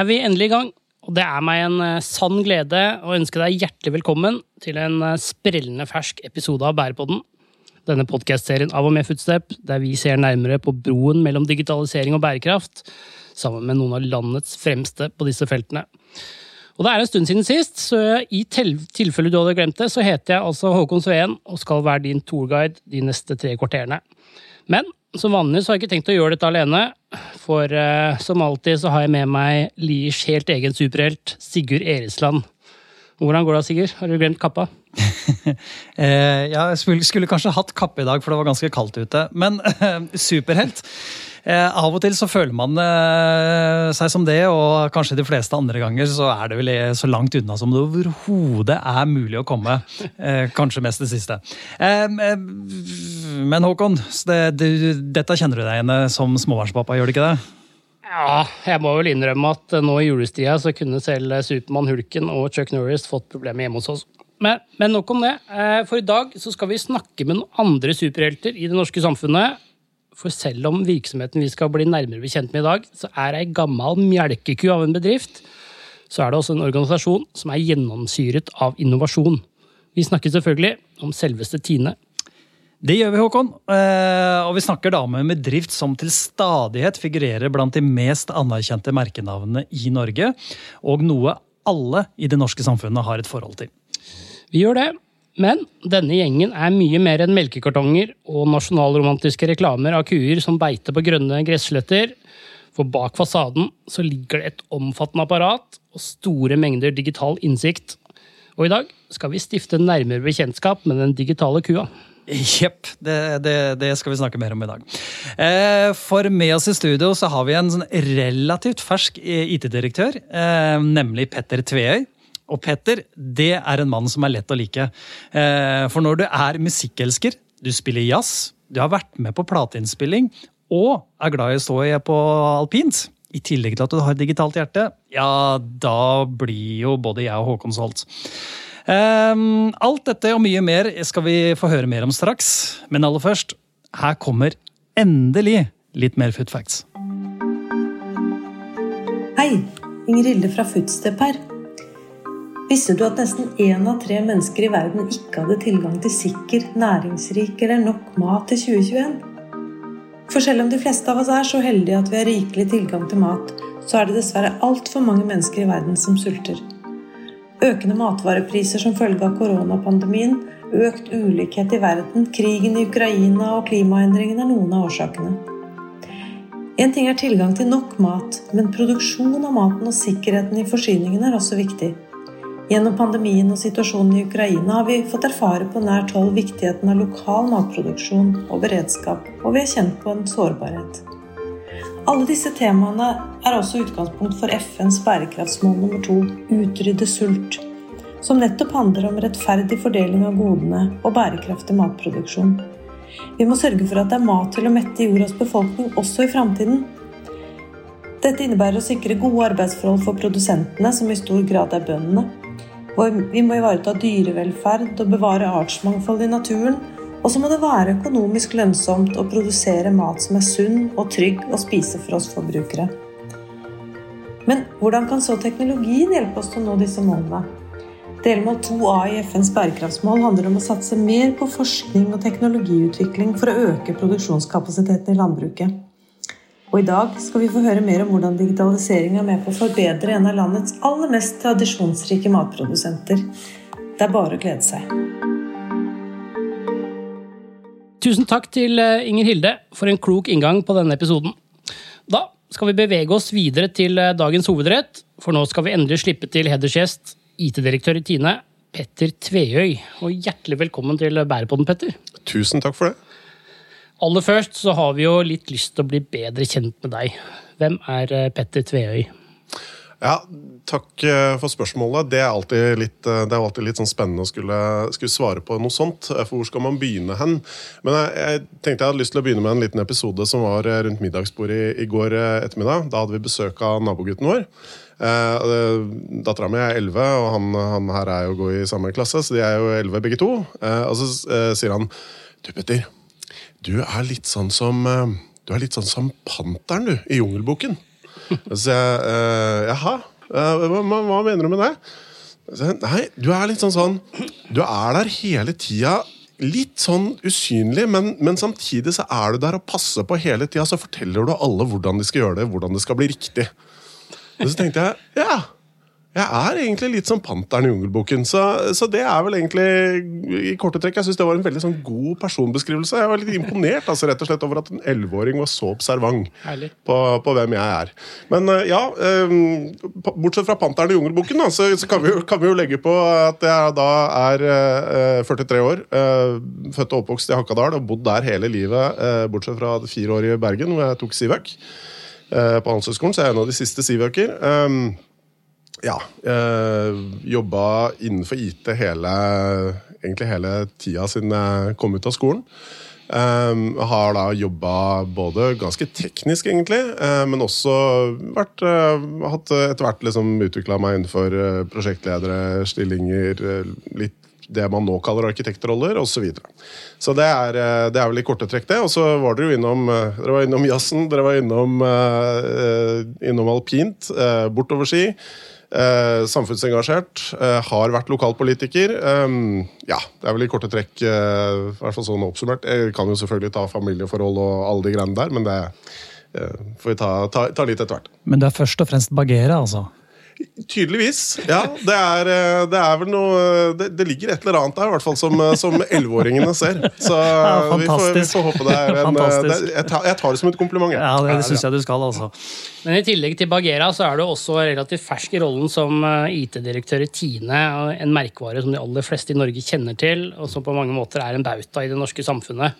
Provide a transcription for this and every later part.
er vi endelig i gang. Og det er meg en eh, sann glede å ønske deg hjertelig velkommen til en eh, sprellende fersk episode av Bærepodden. Denne podkastserien av og med Footstep, der vi ser nærmere på broen mellom digitalisering og bærekraft, sammen med noen av landets fremste på disse feltene. Og det er en stund siden sist, så i tilfelle du hadde glemt det, så heter jeg altså Håkon Sveen og skal være din tourguide de neste tre kvarterene. Men som vanlig så har jeg ikke tenkt å gjøre dette alene, for uh, som alltid så har jeg med meg Liers helt egen superhelt, Sigurd Eresland. Hvordan går det, Sigurd? Har du glemt kappa? eh, jeg skulle, skulle, kanskje hatt kappe i dag, for det var ganske kaldt ute. Men superhelt. Eh, av og til så føler man eh, seg som det, og kanskje de fleste andre ganger så er det vel så langt unna som det overhodet er mulig å komme. Eh, kanskje mest det siste. Men Håkon, det, det, dette kjenner du deg igjen som småbarnspappa, gjør du ikke det? Ja, jeg må vel innrømme at nå i julestida så kunne selv Supermann, Hulken og Chuck Norris fått problemer hjemme hos oss. Men, men, nok om det. For i dag så skal vi snakke med noen andre superhelter i det norske samfunnet for selv om virksomheten vi skal bli nærmere bekjent med i dag, så er ei gammel melkeku av en bedrift, så er det også en organisasjon som er gjennomsyret av innovasjon. Vi snakker selvfølgelig om selveste Tine. Det gjør vi, Håkon. Eh, og vi snakker da om en bedrift som til stadighet figurerer blant de mest anerkjente merkenavnene i Norge, og noe alle i det norske samfunnet har et forhold til. Vi gjør det. Men denne gjengen er mye mer enn melkekartonger og nasjonalromantiske reklamer av kuer som beiter på grønne gressletter. For bak fasaden så ligger det et omfattende apparat og store mengder digital innsikt. Og i dag skal vi stifte nærmere bekjentskap med den digitale kua. Jepp. Det, det, det, skal vi snakke mer om i dag. Eh, for med oss i studio så har vi en sånn relativt fersk IT-direktør, eh, nemlig Petter Tveøy. Og Petter, det er en mann som er lett å like. Eh, for når du er musikkelsker, du spiller jazz, du har vært med på plateinnspilling og er glad i å stå på alpint, i tillegg til at du har digitalt hjerte, ja, da blir jo både jeg og Håkon solgt. Um, alt dette og mye mer skal vi få høre mer om straks. Men aller først, her kommer endelig litt mer food facts. Hei, Ingrid Hilde fra Foodstep her. Visste du at nesten én av tre mennesker i verden ikke hadde tilgang til sikker, næringsrik eller nok mat til 2021? For selv om de fleste av oss er så heldige at vi har rikelig tilgang til mat, så er det dessverre altfor mange mennesker i verden som sulter. Økende matvarepriser som følge av koronapandemien, økt ulikhet i verden, krigen i Ukraina og klimaendringene er noen av årsakene. En ting er tilgang til nok mat, men produksjon av maten og sikkerheten i forsyningene er også viktig. Gjennom pandemien og situasjonen i Ukraina har vi fått erfare på nært hold viktigheten av lokal matproduksjon og beredskap, og vi har kjent på en sårbarhet. Alle disse temaene er også utgangspunkt for FNs bærekraftsmål nummer to, utrydde sult, som nettopp handler om rettferdig fordeling av godene og bærekraftig matproduksjon. Vi må sørge for at det er mat til å mette jordas befolkning også i framtiden. Dette innebærer å sikre gode arbeidsforhold for produsentene, som i stor grad er bøndene vi må ivareta dyrevelferd og bevare artsmangfold i naturen. Og så må det være økonomisk lønnsomt å produsere mat som er sunn og trygg å spise for oss forbrukere. Men hvordan kan så teknologien hjelpe oss til å nå disse målene? Delmål 2a i FNs bærekraftsmål handler om å satse mer på forskning og teknologiutvikling for å øke produksjonskapasiteten i landbruket. Og i dag skal vi få høre mer om hvordan digitalisering er med på å forbedre en av landets aller mest tradisjonsrike matprodusenter. Det er bare å glede seg. Tusen takk til eh, Inger Hilde for en klok inngang på denne episoden. Da skal vi bevege oss videre til eh, dagens hovedrett, for nå skal vi endelig slippe til hedersgjest, IT-direktør i Tine, Petter Tveøy. Og hjertelig velkommen til Bærepodden, Petter. Tusen takk for det. Aller først så har vi jo litt lyst til å bli bedre kjent med deg. Hvem er eh, Petter Tveøy? Ja, Takk eh, for spørsmålet. Det er alltid litt, eh, er alltid litt sånn spennende å skulle, skulle, svare på noe sånt. For hvor skal man begynne hen? Men jeg, jeg, tenkte jeg hadde lyst til å begynne med en liten episode som var rundt middagsbordet i, i går ettermiddag. Da hadde vi besøk av nabogutten vår. Eh, Dattera mi er elleve, og han, han, her er jo god i samme klasse, så de er jo elleve begge to. Eh, og så eh, sier han Du, Petter. Du er litt sånn som eh, Du er litt sånn som panteren, du, i Jungelboken. Så jeg eh, Jaha, eh, hva, hva, mener du med det? Jeg, Nei, du er litt sånn sånn Du er der hele tida. Litt sånn usynlig, men, men samtidig så er du der og passer på hele tida. Så forteller du alle hvordan de skal gjøre det, hvordan det skal bli riktig. Og så tenkte jeg ja, jeg er egentlig litt som panteren i Jungelboken. Så, så det er vel egentlig i korte trekk. Jeg syns det var en veldig sånn god personbeskrivelse. Jeg var litt imponert altså, rett og slett over at en elleveåring var så observant på, på hvem jeg er. Men eh, ja, eh, bortsett fra panteren i Jungelboken, da, så, så kan, vi, jo- kan vi jo legge på at jeg da er eh, 43 år. eh, født og oppvokst i Hakadal og bodd der hele livet, bortsett fra fire år i Bergen, hvor jeg tok Sivøk. På Handelshøyskolen, så er jeg en av de siste Sivøker. Ja. Øh, jobba innenfor IT hele, egentlig hele tida siden jeg kom ut av skolen. Um, har da jobba både ganske teknisk, egentlig, uh, men også vært, uh, hatt etter hvert liksom utvikla meg innenfor eh, prosjektledere, stillinger, eh, litt det man nå kaller arkitektroller, osv. Så, videre. så det er, eh, det er vel i korte trekk, det. Og så var dere jo innom eh, dere var innom jazzen, dere var innom, eh, eh, innom alpint, eh, bortoverski. Eh, samfunnsengasjert. Eh, har vært lokalpolitiker. Eh, ja, det er vel i korte trekk eh, i hvert fall sånn oppsummert. Jeg kan jo selvfølgelig ta familieforhold og alle de greiene der, men det eh, får vi ta, ta, ta litt etter hvert. Men du er først og fremst bagere, altså? Tydeligvis. Ja, det er, eh, det er vel noe det, det ligger et eller annet der, i hvert fall som, eh, som elleveåringene ser. Så Ja, vi, får, vi får håpe det er en eh, det, jeg, tar, jeg tar det som et kompliment. Ja, det, det syns jeg du skal, altså. Men i tillegg til Bagheera så er du også relativt fersk i rollen som eh, IT-direktør i Tine. En merkevare som de aller fleste i Norge kjenner til, og som på mange måter er en bauta i det norske samfunnet.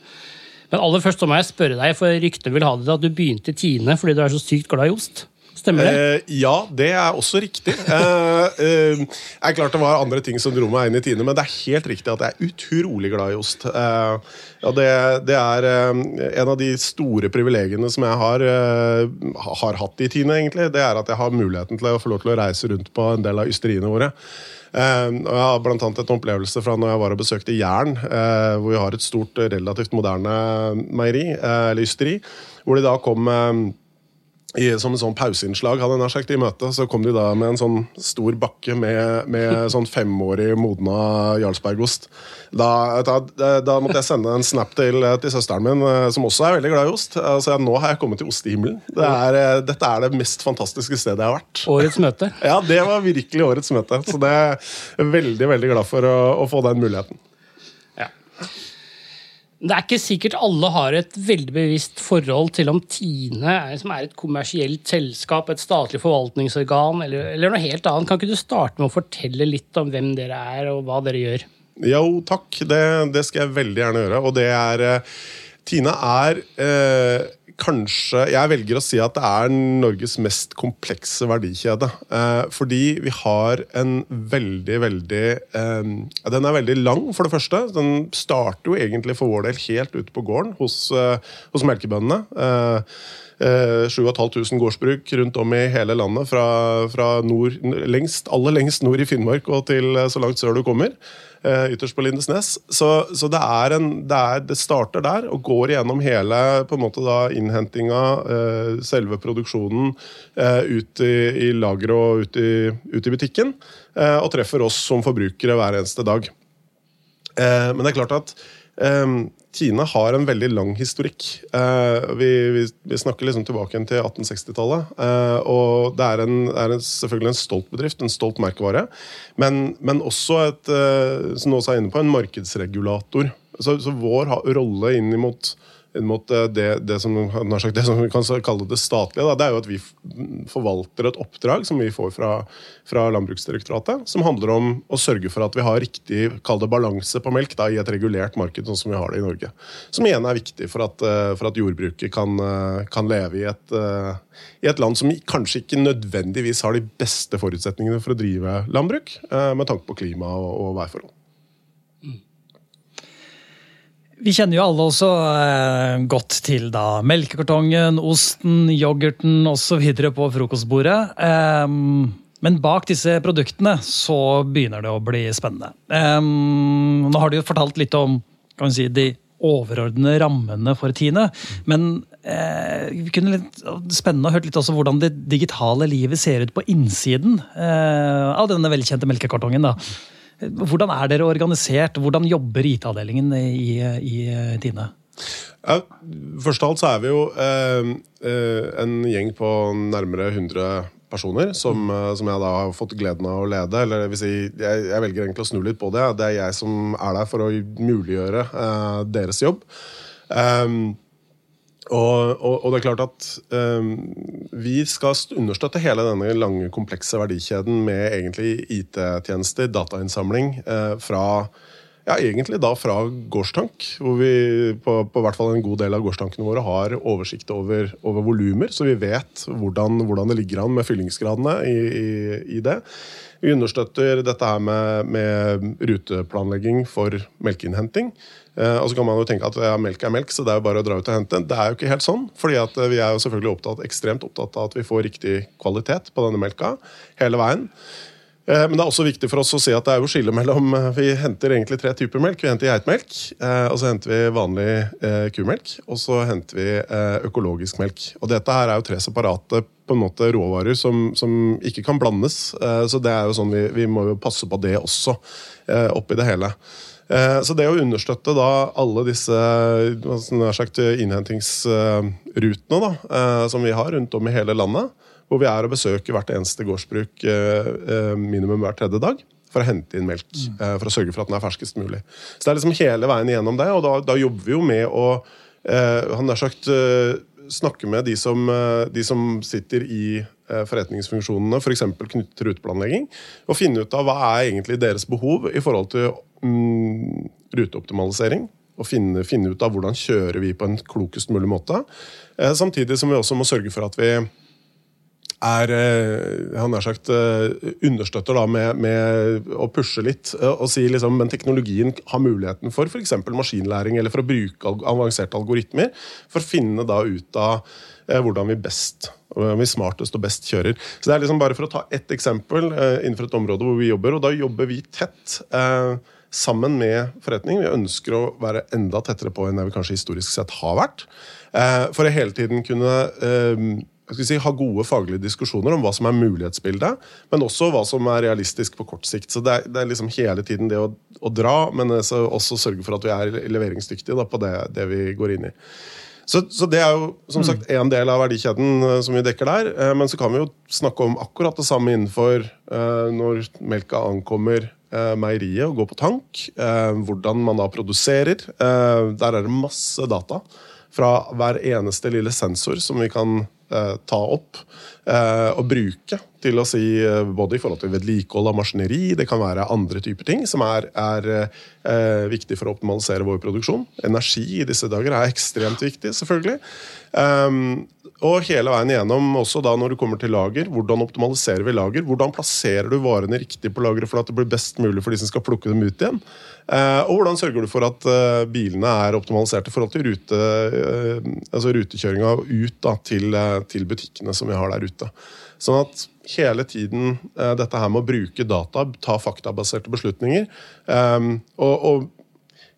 Men aller først så må jeg spørre deg, for ryktene vil ha det til at du begynte i Tine fordi du er så sykt glad i ost. Stemmer det? Eh, ja, det er også riktig. Eh, eh, er klart det var andre ting som dro meg inn i Tine, men det er helt riktig at jeg er utrolig glad i ost. Eh, ja, det, det er eh, en av de store privilegiene som jeg har, eh, har hatt i Tine, egentlig. Det er at jeg har muligheten til å få lov til å reise rundt på en del av ysteriene våre. Uh, og jeg har blant annet en opplevelse fra når jeg var og besøkte Jæren, uh, hvor vi har et stort, relativt moderne meieri, uh, eller ysteri, hvor de da kom eh, i, som en sånn pauseinnslag hadde jeg nær sagt, i møtet, så kom de da med en sånn stor bakke med, med sånn femårig modna jarlsbergost. Da, da, da måtte jeg sende en snap til, til søsteren min, eh, som også er veldig glad i ost. Altså, nå har jeg kommet til ostehimmelen. Det er, eh, dette er det mest fantastiske stedet jeg har vært. Årets møte. Ja, det var virkelig årets møte. Så det er jeg veldig, veldig glad for å, å få den muligheten. Ja. Det er ikke sikkert alle har et veldig bevisst forhold til om Tine er, som er et kommersielt selskap, et statlig forvaltningsorgan eller, eller noe helt annet. Kan ikke du starte med å fortelle litt om hvem dere er og hva dere gjør? Jo, takk. Det, det skal jeg veldig gjerne gjøre. Og det er eh, Tina er eh, kanskje Jeg velger å si at det er Norges mest komplekse verdikjede. Eh, fordi vi har en veldig, veldig eh, Den er veldig lang, for det første. Den starter jo egentlig for vår del helt ute på gården hos, eh, hos melkebøndene. Eh, eh, 7500 gårdsbruk rundt om i hele landet, fra, fra nord, lengst, aller lengst nord i Finnmark og til så langt sør du kommer. Eh, Ytterst på Lindesnes. Så, så det, er en, det, er, det starter der og går gjennom hele på en måte da innhentinga, eh, selve produksjonen, eh, ut i, i lageret og ut i, ut i butikken. og treffer oss som forbrukere hver eneste dag. Men det er klart at eh, Tine har en veldig lang historikk. Eh, vi, vi, vi snakker liksom tilbake til 1860-tallet. Eh, og det er, en, er en, selvfølgelig en stolt bedrift, en stolt merkevare. Men, men også et, eh, som også er inne på, en markedsregulator. Så, så vår rolle inn mot mot det, det, som, sagt, det som vi kan kalle det statlige, da, det er jo at vi forvalter et oppdrag som vi får fra, fra Landbruksdirektoratet, som handler om å sørge for at vi har riktig balanse på melk da, i et regulert marked, sånn som vi har det i Norge. Som igjen er viktig for at, eh, for at jordbruket kan, eh, kan leve i et, eh, i et land som kanskje ikke nødvendigvis har de beste forutsetningene for å drive landbruk, med tanke på klima og, og værforhold. Vi kjenner jo alle også eh, godt til da melkekartongen, osten, yoghurten osv. på frokostbordet. Eh, men bak disse produktene så begynner det å bli spennende. Eh, nå har du jo fortalt litt om si, de overordnede rammene for Tine, men eh, kunne litt Spennende å høre litt også hvordan det digitale livet ser ut på innsiden eh, av denne velkjente melkekartongen. da. Hvordan er dere organisert? Hvordan jobber IT-avdelingen i, i, Tine? Ja, først av alt så er vi jo eh, eh en gjeng på nærmere 100 personer som, mm. som, jeg da har fått gleden av å lede. Eller det vil si, jeg, jeg, velger egentlig å snu litt på det. Det er jeg som er der for å muliggjøre eh, deres jobb. Um, og, og, og, det er klart at um, vi skal understøtte hele denne lange, komplekse verdikjeden med egentlig IT-tjenester, datainnsamling, uh, fra ja, egentlig da fra gårdstank, hvor vi på, på hvert fall en god del av gårdstankene våre har oversikt over, over volumer, så vi vet hvordan, hvordan, det ligger an med fyllingsgradene i, i, i det. Vi understøtter dette her med, med ruteplanlegging for melkeinnhenting. Eh, og så kan man jo tenke at ja, melk er melk, så det er jo bare å dra ut og hente. Det er jo ikke helt sånn. fordi eh, vi er jo selvfølgelig opptatt, ekstremt opptatt av at vi får riktig kvalitet på denne melka hele veien. Eh, men det er også viktig for oss å se at det er jo skille mellom Vi henter egentlig tre typer melk. Vi henter geitmelk, og så henter vi vanlig kumelk, og så henter vi økologisk melk. Og dette her er jo tre separate på en måte råvarer som, som ikke kan blandes. Så det er jo sånn vi, vi må jo passe på det også, oppi det hele. Eh, så det å understøtte da alle disse sagt, innhentingsrutene da, eh, som vi har rundt om i hele landet, hvor vi er og besøker hvert eneste gårdsbruk eh, minimum hver tredje dag for å hente inn melk. Mm. For å sørge for at den er ferskest mulig. Så det er liksom hele veien igjennom det, og da, da jobber vi jo med å han har sagt snakke med de som, de som sitter i forretningsfunksjonene, f.eks. For knyttet til ruteplanlegging, og finne ut av hva er egentlig deres behov i forhold til mm, ruteoptimalisering. Og finne, finne, ut av hvordan kjører vi på en klokest mulig måte. Eh, samtidig som vi også må sørge for at vi er eh, han har sagt, eh, understøtter da med, med, å pushe litt eh, og si liksom, men teknologien har muligheten for f.eks. maskinlæring eller for å bruke avanserte algoritmer for å finne da ut av hvordan vi best vi smartest og best kjører. Så det er liksom bare For å ta ett eksempel innenfor et område hvor vi jobber, og da jobber vi tett. Eh, sammen med forretning. Vi ønsker å være enda tettere på enn det vi kanskje historisk sett har vært. Eh, for å hele tiden kunne eh, si, ha gode faglige diskusjoner om hva som er mulighetsbildet, men også hva som er realistisk på kort sikt. Så Det er, det er liksom hele tiden det å, å dra, men også sørge for at vi er leveringsdyktige da, på det, det, vi går inn i. Så, så, Det er jo som sagt en del av verdikjeden uh, som vi dekker der. Men så kan vi jo snakke om akkurat det samme innenfor når melka ankommer eh, meieriet og gå på tank. Eh, hvordan man da produserer. Eh, der er det masse data fra hver eneste lille sensor som vi kan eh, ta opp eh, og bruke til å si eh, både i forhold til vedlikehold av maskineri, det kan være andre typer ting som er, er viktig for å optimalisere vår produksjon. Energi i disse dager er ekstremt viktig, selvfølgelig. Um, og hele veien igjennom, også da når du kommer til lager, hvordan optimaliserer vi lager? Hvordan plasserer du varene riktig på lageret for at det blir best mulig for de som skal plukke dem ut igjen? Uh, og hvordan sørger du for at uh, bilene er optimalisert i forhold til rute, uh, altså rutekjøringa ut da, til, til, butikkene som vi har der ute? Sånn at hele tiden dette her med å bruke data, ta faktabaserte beslutninger. um, og, og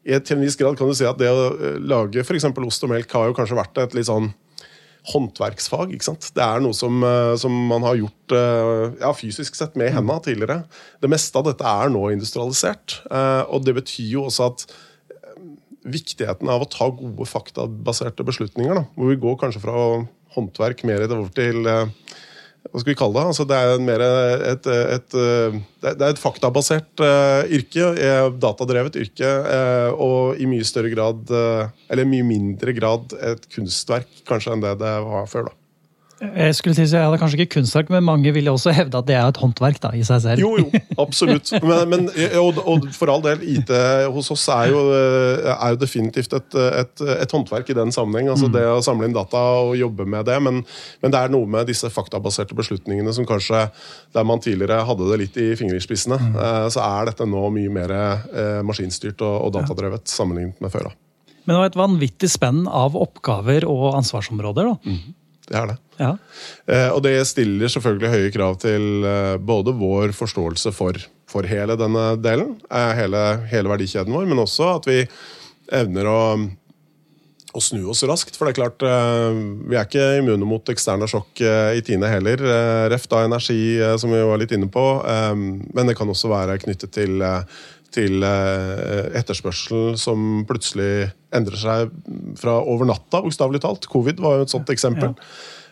til en viss grad kan du si at det å lage f.eks. ost og melk har jo kanskje vært et litt sånn håndverksfag. ikke sant? Det er noe som, eh, som man har gjort eh, ja, fysisk sett med hendene tidligere. Det meste av dette er nå industrialisert. Eh, og det betyr jo også at viktigheten av å ta gode faktabaserte beslutninger, da, hvor vi går kanskje fra håndverk mer over til hva skal vi kalle det? Altså, det er mer et, et, et, et faktabasert uh, yrke, datadrevet yrke, uh, og i mye større grad, uh, eller mye mindre grad, et kunstverk kanskje enn det det var før. da. Jeg skulle si, jeg hadde kanskje ikke kunstverk, men mange ville også hevde at det er et håndverk da, i seg selv. Jo, jo, absolutt. Men, men, og, og, for all del, IT hos oss er jo, er jo definitivt et, et, et, håndverk i den sammenheng. altså mm. Det å samle inn data og jobbe med det. Men, men, det er noe med disse faktabaserte beslutningene som kanskje, der man tidligere hadde det litt i fingerspissene, mm. Eh, så er dette nå mye mer eh, maskinstyrt og, og datadrevet sammenlignet med før. da. Men det var et vanvittig spenn av oppgaver og ansvarsområder. da. Mm. Det er det. Ja. Eh, og det stiller selvfølgelig høye krav til eh, både vår forståelse for, for hele denne delen, eh, hele, hele, verdikjeden vår, men også at vi evner å å snu oss raskt. For det er klart, vi er ikke immune mot eksterne sjokk i Tine heller. Reft av energi, som vi var litt inne på. Men det kan også være knyttet til, til etterspørsel som plutselig endrer seg fra over natta, bokstavelig talt. Covid var jo et sånt eksempel.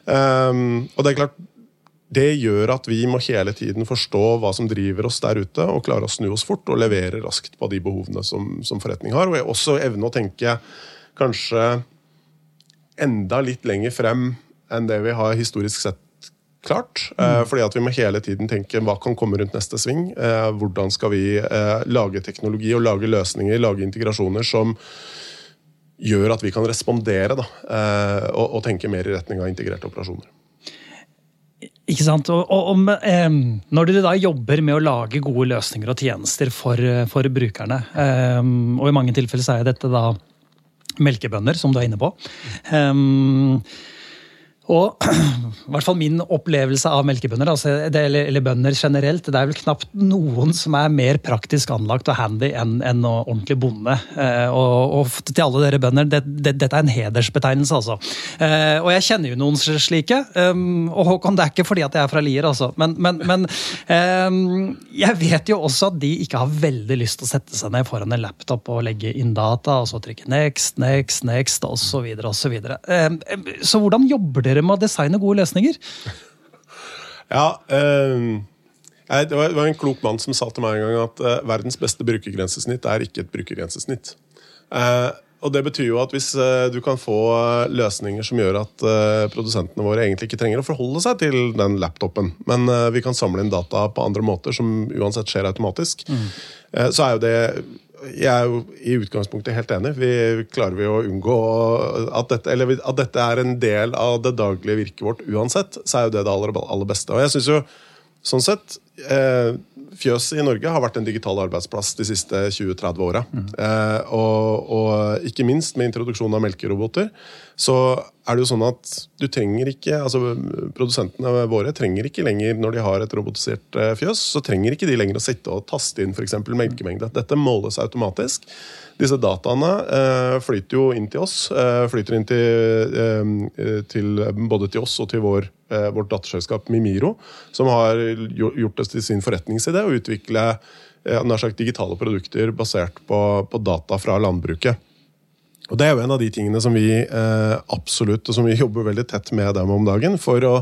Ja. Og det er klart, det gjør at vi må hele tiden forstå hva som driver oss der ute, og klare å snu oss fort og levere raskt på de behovene som, som forretning har. Og jeg også evne å tenke kanskje enda litt lenger frem enn det vi har historisk sett klart. Eh, mm. Fordi at vi må hele tiden tenke hva kan komme rundt neste sving. Eh, hvordan skal vi eh, lage teknologi og lage løsninger, lage integrasjoner som gjør at vi kan respondere da, og, og tenke mer i retning av integrerte operasjoner. Ikke sant? Og, og, og eh, Når dere da jobber med å lage gode løsninger og tjenester for, for brukerne, eh, og i mange tilfeller så er dette da melkebønder, som du er inne på. Um, og i hvert fall min opplevelse av melkebønder, altså, eller, eller, bønder generelt, det er vel knapt noen som er mer praktisk anlagt og handy enn en ordentlig bonde. Eh, og, og, til alle dere bønder, det, det, dette er en hedersbetegnelse, altså. Eh, og jeg kjenner jo noen slike. Um, og Håkon, det er ikke fordi at jeg er fra Lier, altså. Men, men, men um, jeg vet jo også at de ikke har veldig lyst til å sette seg ned foran en laptop og legge inn data, og så trykke next, next, next, osv. Så, videre, og så, um, så hvordan jobber dere med å designe gode løsninger? Ja, eh, det var en klok mann som sa til meg en gang at eh, verdens beste brukergrensesnitt er ikke et brukergrensesnitt. Eh, og det betyr jo at Hvis eh, du kan få løsninger som gjør at produsentene våre egentlig ikke trenger å forholde seg til den laptopen, men vi kan samle inn data på andre måter som uansett skjer automatisk, mm. så er jo det jeg er jo i utgangspunktet helt enig. Vi klarer vi å unngå at dette, eller at dette er en del av det daglige virket vårt uansett, så er jo det det aller, aller beste. Og jeg synes jo, sånn sett, eh, Fjøs i Norge har vært en digital arbeidsplass de siste 20-30 åra. Mm. Eh, og, og, ikke minst med introduksjonen av melkeroboter, så er det jo sånn at du trenger ikke altså Produsentene våre trenger ikke lenger, når de har et robotisert eh, fjøs, så trenger ikke de lenger å sitte og taste inn f.eks. melkemengde. Dette måles automatisk. Disse dataene eh, flyter jo inn til oss. Eh, flyter inn til, eh, til, både til oss og til vår, eh, vårt datterselskap Mimiro, som har gjort det til sin forretningsidé å utvikle eh, digitale produkter basert på, på data fra landbruket. Og Det er jo en av de tingene som vi eh, absolutt og som vi jobber veldig tett med dem om dagen, for å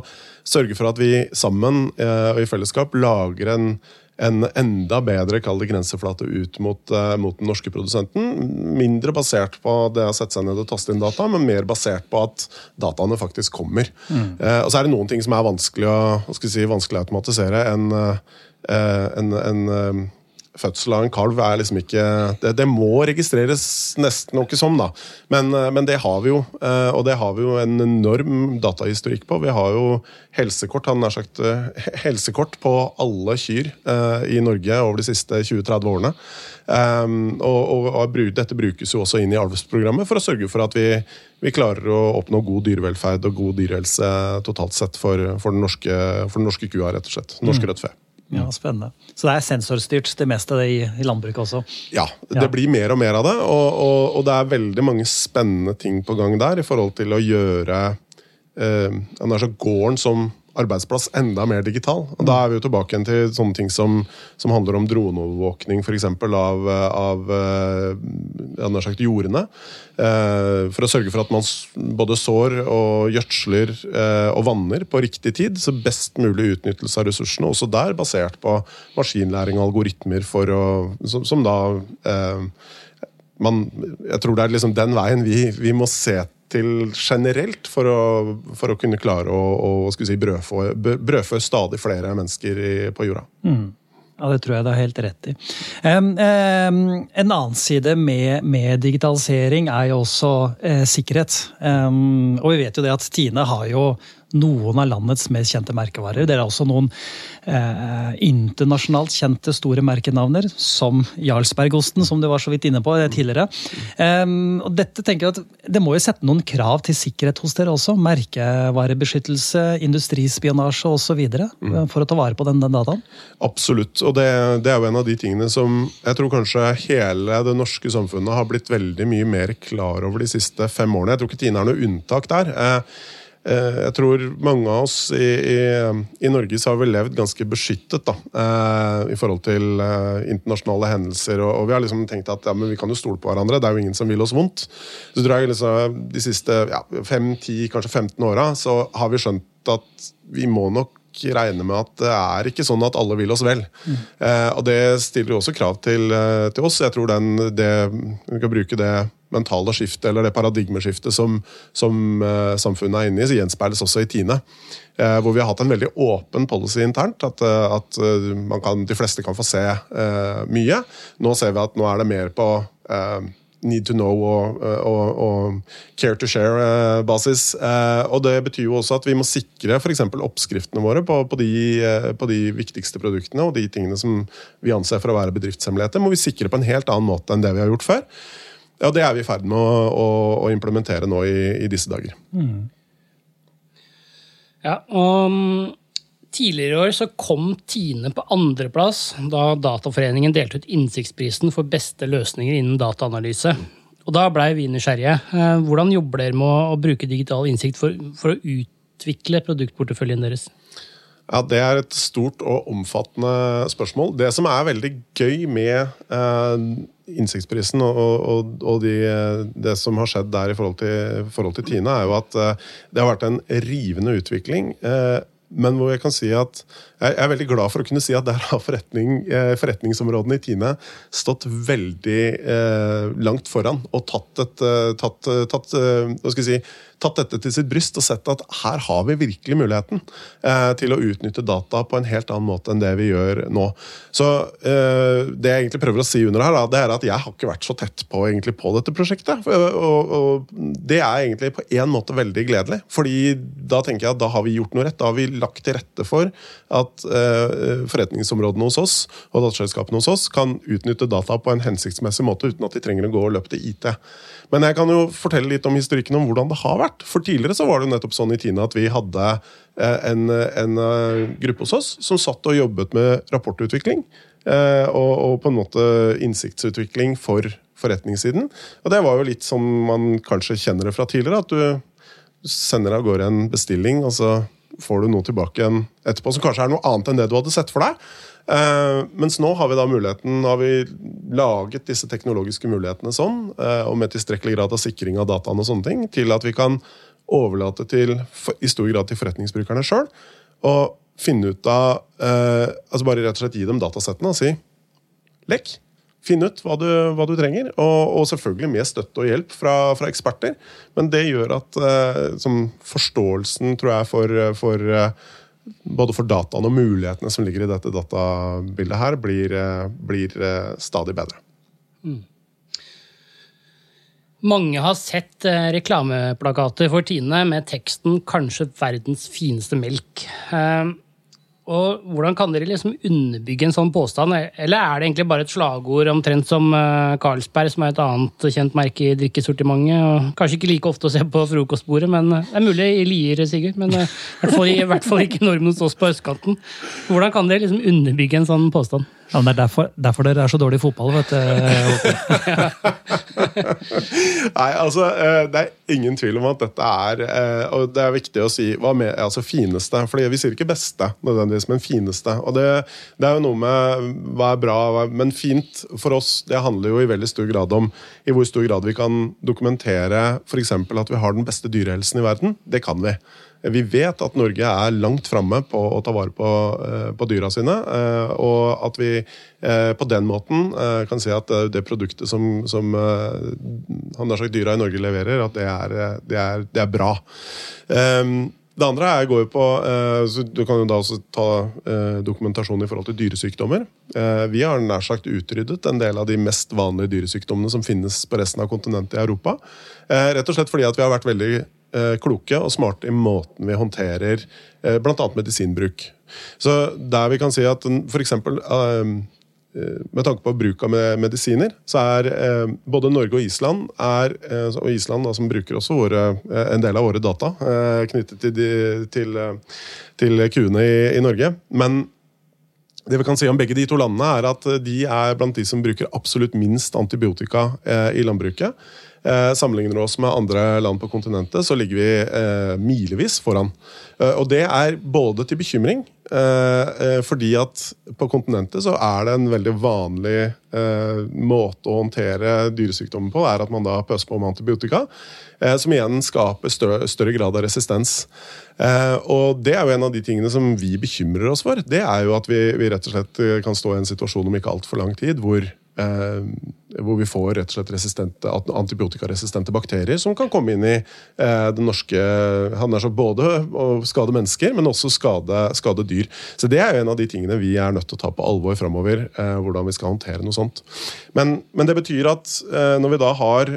sørge for at vi sammen eh, og i fellesskap lager en, en enda bedre kall det grenseflate ut mot, eh, mot, den norske produsenten. Mindre basert på det å sette seg ned og taste inn data, men mer basert på at dataene faktisk kommer. Mm. Eh, og så er det noen ting som er vanskelig å, si, vanskelig å automatisere. En, eh, en, en eh, fødsel av en kalv er liksom ikke Det, det må registreres nesten noe som, da. Men, eh, men, det har vi jo. Eh, og det har vi jo en enorm datahistorikk på. Vi har jo helsekort han nær sagt, eh, helsekort på alle kyr i Norge over de siste 20-30 årene. Um, og, og, og, Dette brukes jo også inn i avlsprogrammet for å sørge for at vi, vi, klarer å oppnå god dyrevelferd og god dyrehelse totalt sett for, for, den, norske, for den norske kua, rett og slett. Norske mm. rødt fe. Ja, Spennende. Så det er sensorstyrt det meste det i, i landbruket også? Ja, det ja. blir mer og mer av det. Og, og, og, det er veldig mange spennende ting på gang der i forhold til å gjøre eh, gården som arbeidsplass enda mer digital. Og Da er vi jo tilbake igjen til sånne ting som, som handler om droneovervåkning eksempel, av, av uh, sagt, jordene. Uh, for å sørge for at man både sår og gjødsler uh, og vanner på riktig tid. Så best mulig utnyttelse av ressursene, også der basert på maskinlæring og algoritmer å, som, som da man, jeg tror det er liksom den veien vi, vi må se til generelt for å, for å kunne klare å, å si, brødfø, brødfø, stadig flere mennesker i, på jorda. Mm. Ja, Det tror jeg du har helt rett i. En annen side med, med, digitalisering er jo også uh, sikkerhet. Og vi vet jo det at Tine har jo noen av landets mest kjente merkevarer. Dere har også noen eh, internasjonalt kjente store merkenavner, som Jarlsbergosten, som du var så vidt inne på tidligere. Um, og dette tenker jeg at Det må jo sette noen krav til sikkerhet hos dere også? Merkevarebeskyttelse, industrispionasje osv. Mm. for å ta vare på den, den dataen? Absolutt. Og det, det, er jo en av de tingene som jeg tror kanskje hele det norske samfunnet har blitt veldig mye mer klar over de siste fem årene. Jeg tror ikke Tine er noe unntak der. Eh, Eh, jeg tror mange av oss i, i, i, Norge så har vi levd ganske beskyttet da, eh, i forhold til eh, internasjonale hendelser. Og, og, vi har liksom tenkt at ja, vi kan jo stole på hverandre, det er jo ingen som vil oss vondt. Så tror jeg liksom, De siste ja, 5-10, kanskje 15 åra så har vi skjønt at vi må nok regne med at det er ikke sånn at alle vil oss vel. Mm. Eh, og det stiller jo også krav til, til oss. Jeg tror den, det, vi kan bruke det mentale skiftet eller det paradigmeskiftet som, som uh, samfunnet er inne i, så gjenspeiles også i Tine. Uh, hvor vi har hatt en veldig åpen policy internt. At, uh, at kan, de fleste kan få se mye. Nå ser vi at nå er det mer på need to know og, og, og care to share-basis. og Det betyr jo også at vi må sikre f.eks. oppskriftene våre på, på, de, på, de, viktigste produktene og de tingene som vi anser for å være bedriftshemmeligheter, må vi sikre på en helt annen måte enn det vi har gjort før. Ja, Det er vi i ferd med å, å, å, implementere nå i, i disse dager. Mm. Ja, og mm, Tidligere i år så kom Tine på andreplass da Dataforeningen delte ut Innsiktsprisen for beste løsninger innen dataanalyse. Og Da blei vi nysgjerrige. Eh, hvordan jobber dere med å bruke digital innsikt for, for å utvikle produktporteføljen deres? Ja, Det er et stort og omfattende spørsmål. Det som er veldig gøy med eh, innsiktsprisen og, og, og de, det som har skjedd der i forhold til, forhold til Tina, er jo at eh, det har vært en rivende utvikling. Eh, men hvor jeg kan si at jeg er veldig glad for å kunne si at der har forretning, eh, forretningsområdene i Tine stått veldig langt foran og tatt, et, tatt, tatt, si, tatt dette til sitt bryst og sett at her har vi virkelig muligheten eh, til å utnytte data på en helt annen måte enn det vi gjør nå. Så eh, Det jeg egentlig prøver å si under her, da, det er at jeg har ikke vært så tett på, egentlig, på dette prosjektet. Og, og, Det er egentlig på en måte veldig gledelig. fordi da tenker jeg at da har vi gjort noe rett. Da har vi lagt til rette for at eh, forretningsområdene hos oss og dataselskapene hos oss kan utnytte data på en hensiktsmessig måte uten at de trenger å gå og løpe til IT. Men jeg kan jo fortelle litt om historikken om hvordan det har vært. For tidligere så var det jo nettopp sånn i Tina at vi hadde eh, en, en eh, gruppe hos oss som satt og jobbet med rapportutvikling. Eh, og, og på en måte innsiktsutvikling for forretningssiden. Og det var jo litt som man kanskje kjenner det fra tidligere. At du sender av gårde en bestilling, og så får du noe tilbake igjen etterpå som kanskje er noe annet enn det du hadde sett for deg. Uh, mens nå har vi da muligheten, har vi laget disse teknologiske mulighetene sånn, uh, og med tilstrekkelig grad av sikring av dataene og sånne ting, til at vi kan overlate til, i stor grad til forretningsbrukerne sjøl. Og finne ut av uh, altså Bare rett og slett gi dem datasettene og si lekk. Finn ut hva du, hva du trenger, og, og, selvfølgelig med støtte og hjelp fra, fra eksperter. Men det gjør at forståelsen, tror jeg, for, for både for dataene og mulighetene som ligger i dette databildet her, blir, eh, blir eh, stadig bedre. Mm. Mange har sett eh, reklameplakater for Tine med teksten 'Kanskje verdens fineste melk'. Og Hvordan kan dere liksom underbygge en sånn påstand? Eller er det egentlig bare et slagord omtrent som uh, Carlsberg, som er et annet kjent merke i drikkesortimentet? og Kanskje ikke like ofte å se på frokostbordet, men uh, det er mulig i Lier, Sigurd. Men uh, i, hvert fall, ikke normen hos oss på østkanten. Hvordan kan dere liksom underbygge en sånn påstand? Ja, men Det er derfor, derfor, dere er så dårlige i fotball, vet du. Nei, altså, eh, Det er ingen tvil om at dette er eh, Og det er viktig å si hva med, altså fineste. fordi Vi sier ikke beste, nødvendigvis, men fineste. Og det, det er jo noe med hva er bra, men fint for oss det handler jo i veldig stor grad om i hvor stor grad vi kan dokumentere f.eks. at vi har den beste dyrehelsen i verden. Det kan vi. Vi vet at Norge er langt framme på å ta vare på, eh, på, dyra sine. Eh, og at vi eh, på den måten kan si at det produktet som, som sagt dyra i Norge leverer, at det er, det er, det er bra. Ehm, det andre er, går på Du kan jo da også ta dokumentasjon i forhold til dyresykdommer. Vi har nær sagt utryddet en del av de mest vanlige dyresykdommene som finnes på resten av kontinentet i Europa. Rett og slett fordi at vi har vært veldig kloke og smarte i måten vi håndterer eh, bl.a. medisinbruk. Så der vi kan si at eksempel, eh, med tanke på bruk av medisiner, så er eh, både Norge og Island er, eh, og Island da, som bruker også våre, eh, en del av våre data eh, knyttet til, de, til, til kuene i, i Norge. Men det vi kan si om begge de to landene er at De er blant de som bruker absolutt minst antibiotika eh, i landbruket. Eh, sammenligner oss med andre land på kontinentet, så ligger vi eh, milevis foran. Eh, og det er både til bekymring, eh, eh, fordi at på kontinentet så er det en veldig vanlig måte å håndtere dyresykdommer på, er at man da pøser på med antibiotika. som igjen skaper større, større grad av resistens. og det er jo en av de tingene som vi bekymrer oss for. Det er jo at vi, vi rett og slett kan stå i en situasjon om ikke altfor lang tid hvor hvor vi får rett og slett antibiotikaresistente bakterier som kan komme inn i eh, den norske Han er så både å skade mennesker, men også skade, skade, dyr. Så Det er jo en av de tingene vi er nødt til å ta på alvor framover. Eh, hvordan vi skal håndtere noe sånt. Men, men, det betyr at når vi da har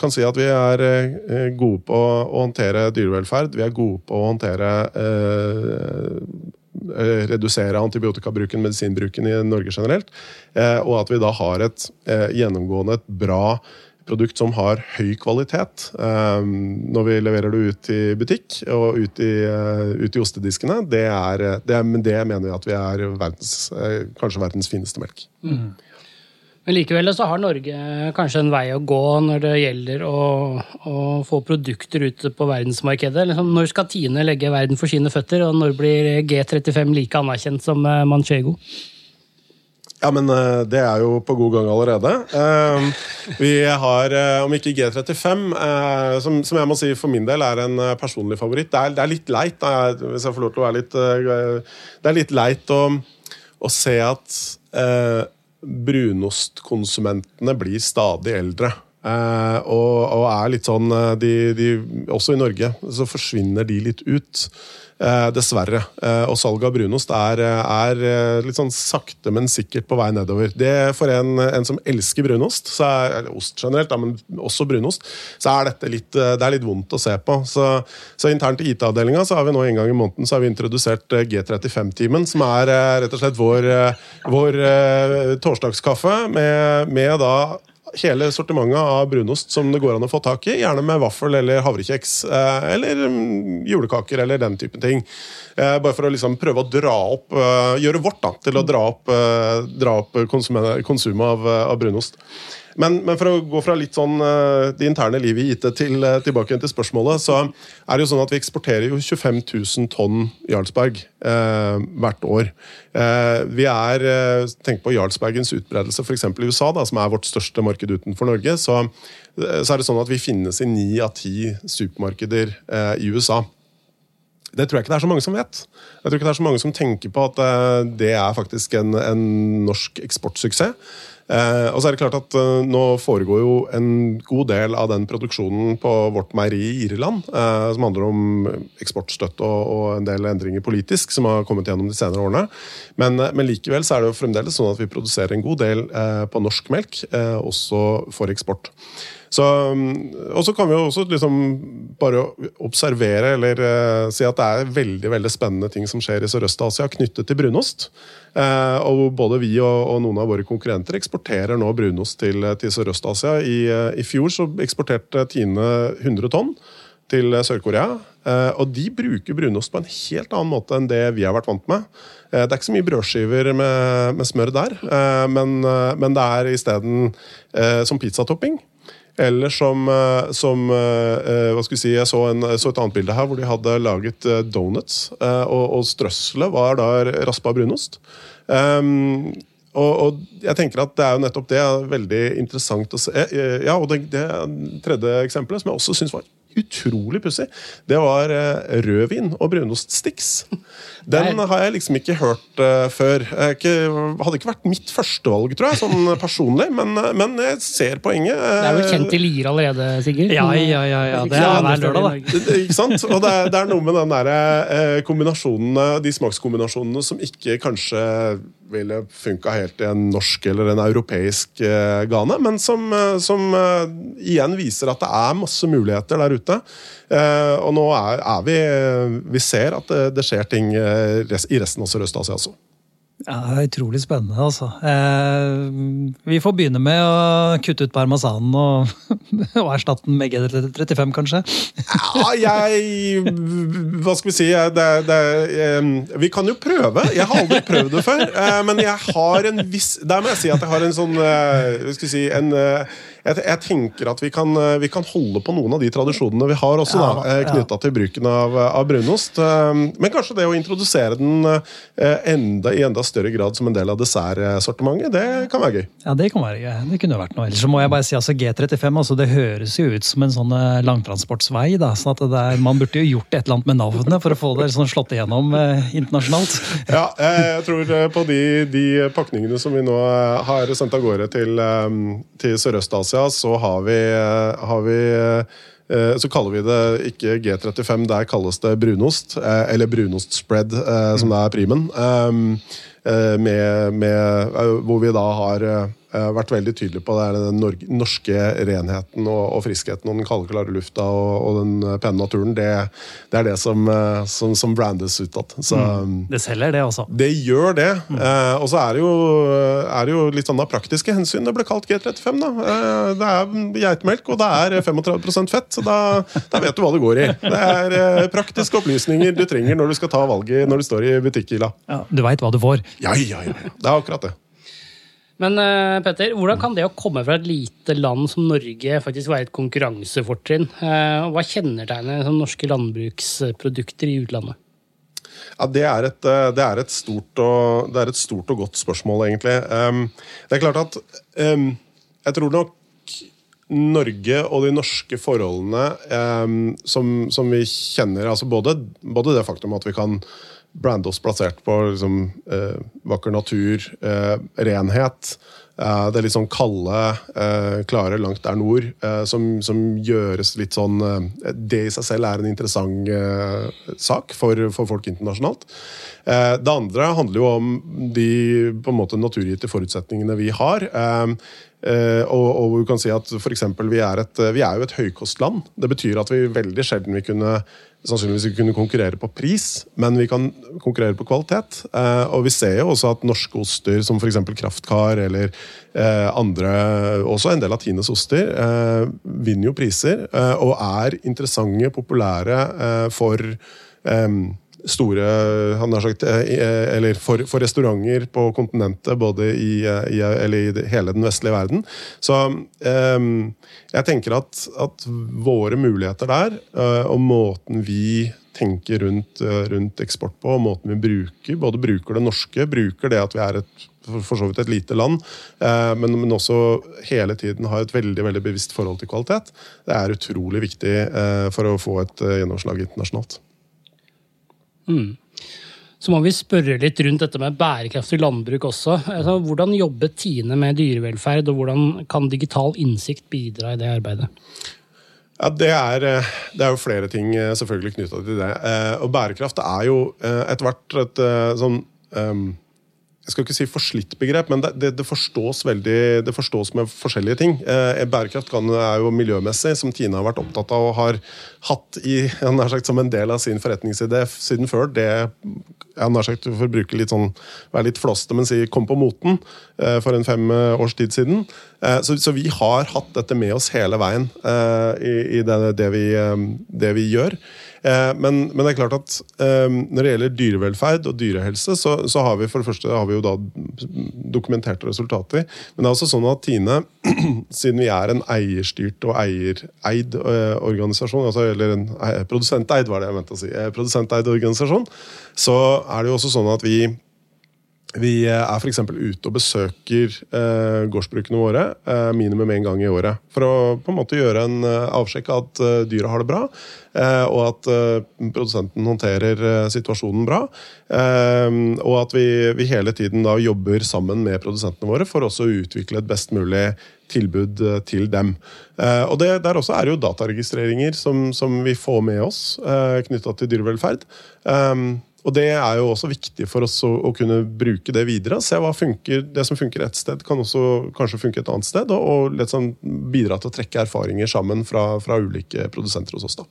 kan si at vi er gode på å håndtere dyrevelferd, vi er gode på å håndtere Eh, redusere antibiotikabruken, medisinbruken i Norge generelt. Eh, og at vi da har et eh, gjennomgående et bra produkt som har høy kvalitet når vi leverer det ut i butikk og ut i, ut i ostediskene. Det, er, det, det, mener vi at vi er verdens, kanskje verdens fineste melk. Mm. Men likevel så har Norge kanskje en vei å gå når det gjelder å, å få produkter ut på verdensmarkedet. Liksom, når skal Tine legge verden for sine føtter, og når blir G35 like anerkjent som eh, Manchego? Ja, men eh, det er jo på god gang allerede. Eh, vi har, om ikke G35, som, jeg må si for min del er en personlig favoritt. Det er litt leit, hvis jeg får lov til å være litt Det er litt leit å, å se at brunostkonsumentene blir stadig eldre. Eh, og, og, er litt sånn eh, de, de, Også i Norge så forsvinner de litt ut. Eh, dessverre. Eh, og salget av brunost er, er, eh, litt sånn sakte, men sikkert på vei nedover. Det For en, en som elsker brunost, er, eller ost generelt, men også brunost, så er dette litt, det er litt vondt å se på. Så, så internt i IT-avdelinga har vi nå en gang i måneden så har vi introdusert G35-timen, som er rett og slett vår, vår torsdagskaffe med, med da hele sortimentet av brunost som det går an å få tak i. Gjerne med vaffel eller havrekjeks eh, eller mm, julekaker eller den type ting. Eh, bare for å liksom prøve å dra opp eh, Gjøre vårt da, til å dra opp, dra opp konsumet av, av brunost. Men, men, for å gå fra litt sånn uh, det interne livet i IT til, uh, tilbake til spørsmålet, så er det jo sånn at vi eksporterer jo 25 000 tonn Jarlsberg uh, hvert år. vi er Tenk på Jarlsbergens utbredelse f.eks. i USA, da, som er vårt største marked utenfor Norge. Så, så er det sånn at vi finnes i ni av ti supermarkeder i USA. Det tror jeg ikke det er så mange som vet. Jeg tror ikke det er så mange som tenker på at det er faktisk en, en norsk eksportsuksess. Eh, og så er det klart at eh, Nå foregår jo en god del av den produksjonen på vårt meieri i Irland, eh, som handler om eksportstøtte og, og, en del endringer politisk som har kommet gjennom de senere årene. Men, eh, men, likevel så er det jo fremdeles sånn at vi produserer en god del eh, på norsk melk, eh, også for eksport. Så, og så kan vi jo også liksom bare observere eller uh, si at det er veldig veldig spennende ting som skjer i Sørøst-Asia knyttet til brunost. Uh, og både vi og, og, noen av våre konkurrenter eksporterer nå brunost til, til Sørøst-Asia. I, uh, I, fjor så eksporterte Tine 100 tonn til Sør-Korea. og de bruker brunost på en helt annen måte enn det vi har vært vant med. det er ikke så mye brødskiver med, med smør der, men, men, det er isteden som pizzatopping. Eller som, eh, som eh, eh, hva skal vi si, Jeg så, en, så, et annet bilde her hvor de hadde laget donuts, og, og strøsselet var da raspa brunost. Um, og, og, jeg tenker at det er jo nettopp det veldig interessant å se. Ja, og det, det tredje eksempelet, som jeg også syns var utrolig pussig, det var uh, rødvin og brunoststicks. Den har jeg liksom ikke hørt uh, før. Ikke, hadde ikke vært mitt førstevalg, tror jeg, sånn personlig, men, uh, men, jeg ser poenget. det er vel kjent i Lier allerede, Sigurd? Ja, ja, ja. ja. Det er hver lørdag, da. Ikke sant? Og det er, det er noe med den der, kombinasjonene, de smakskombinasjonene som ikke kanskje ville funka helt i en norsk eller en europeisk eh, gane, men som, eh, som eh, igjen viser at det er masse muligheter der ute. Eh, og nå er, er vi Vi ser at det, det skjer ting eh, res- i resten av Sørøst-Asia også. Ja, det er Utrolig spennende, altså. Eh, vi får begynne med å kutte ut parmesanen og, og erstatte den med G35, kanskje. Ja, jeg Hva skal vi si? Det, det, vi kan jo prøve. Jeg har aldri prøvd det før. eh, Men jeg har en viss Der må jeg si at jeg har en sånn eh, Hva skal vi si en, eh, jeg, jeg tenker at vi kan, eh, vi kan holde på noen av de tradisjonene vi har også, Ja, ja. knytta til bruken av, av brunost. Eh, Men kanskje det å introdusere den eh, enda, i enda større grad som en del av dessertsortimentet, det kan være gøy. Ja, Det kan være gøy. Det kunne vært noe. Ellers må jeg bare si altså G35 altså det høres jo ut som en sånn eh, langtransportsvei. da, sånn at det er, Man burde jo gjort et eller annet med navnet for å få det sånn slått igjennom eh, internasjonalt. Ja, eh, jeg tror eh, på de, de pakningene som vi nå eh, har sendt av gårde til, eh, til Sørøst-Asia, så har vi, eh, har vi eh, så kaller vi det ikke G35, der kalles det brunost. eh, Eller brunostspread, som det er primen. Um, eh, Med, med, hvor vi da har vært veldig tydelig på det er den nor- norske renheten og, og friskheten og den kalde, klare lufta og, og den pene naturen. Det, det er det som, eh, som, som brandes utad. Um, Det selger, det også. det gjør det. Eh, og så er det, jo, er det jo litt sånn av praktiske hensyn det ble kalt G35. da. Eh, det er geitemelk, og det er 35% fett, så da, da vet du hva det går i. Det er eh, praktiske opplysninger du trenger når du skal ta valget når du står i butikkhylla. Ja, du veit hva du får. Ja, ja, ja. ja. Det er akkurat det. Men eh, Petter, hvordan kan det å komme fra et lite land som Norge faktisk være et konkurransefortrinn? Eh, hva kjennetegner som norske landbruksprodukter i utlandet? Ja, det er, et, eh, det, er og, det er et stort og godt spørsmål, egentlig. Um, det er klart at um, Jeg tror nok Norge og de norske forholdene um, som, som vi kjenner altså både, både det faktum at vi kan brande oss plassert på liksom, eh, vakker natur, eh, renhet. Eh, det litt sånn kalde, eh, klare langt der nord, eh, som, som gjøres litt sånn eh, Det i seg selv er en interessant sak for, for folk internasjonalt. Det andre handler jo om de på en måte naturgitte forutsetningene vi har. Eh, og, og du kan si at for eksempel, vi, er et, vi er jo et høykostland. Det betyr at vi veldig sjelden vi kunne sannsynligvis kunne konkurrere på pris, men vi kan konkurrere på kvalitet. Eh, og vi ser jo også at norske oster, som f.eks. Kraftkar eller eh, andre, også en del av Tines oster, eh, vinner jo priser eh, og er interessante, populære eh, for eh, store han har sagt, eh, eller for, for restauranter på kontinentet, både i, eh, i, i hele den vestlige verden. Så eh, jeg tenker at, at våre muligheter der, eh, og måten vi tenker rundt, eh, rundt eksport på, og måten vi bruker, både bruker det norske, bruker det at vi er et for så vidt et lite land, eh, men, men også hele tiden har et veldig veldig bevisst forhold til kvalitet. Det er utrolig viktig eh, for å få et eh, gjennomslag internasjonalt. Så må vi spørre litt rundt dette med bærekraftig landbruk også. Altså, hvordan jobber Tine med dyrevelferd, og hvordan kan digital innsikt bidra i det arbeidet? Ja, det er, eh, det er jo flere ting eh, selvfølgelig knytta til det. Eh, Og bærekraft er jo etter hvert et sånn ehm, jeg skal ikke si forslitt begrep, men det, det, det, forstås veldig, det forstås med forskjellige ting. Eh, bærekraft er jo miljømessig, som Tine har vært opptatt av og har hatt i, har sagt, som en del av sin forretningsidé siden før. Det han har sagt, for å bruke litt sånn, være litt flåste, men si kom på moten eh, for en fem eh, års tid siden. Eh, så, så vi har hatt dette med oss hele veien i, i det, vi, det vi gjør. Eh, Men, men det er klart at eh, når det gjelder dyrevelferd og dyrehelse, så, så har vi for det første har vi jo da dokumenterte resultater. Men det er også sånn at Tine, siden vi er en eierstyrt og eiereid eh, organisasjon, altså, eller en produsenteid, var det jeg mente å si, produsenteid organisasjon, så er det jo også sånn at vi vi er f.eks. ute og besøker eh, gårdsbrukene våre eh, minimum én gang i året. For å på en måte gjøre en eh, avsjekk av at eh, dyra har det bra, eh, og at eh, produsenten håndterer eh, situasjonen bra. Eh, og at vi, vi hele tiden da jobber sammen med produsentene våre for også å utvikle et best mulig tilbud eh, til dem. Eh, og det, Der også er det jo dataregistreringer som, som vi får med oss eh, knytta til dyrevelferd. Og det er jo også viktig for oss å, å kunne bruke det videre. Se hva funker, Det som funker ett sted, kan også kanskje funke et annet sted. Og, og liksom bidra til å trekke erfaringer sammen fra, fra ulike produsenter hos oss. da.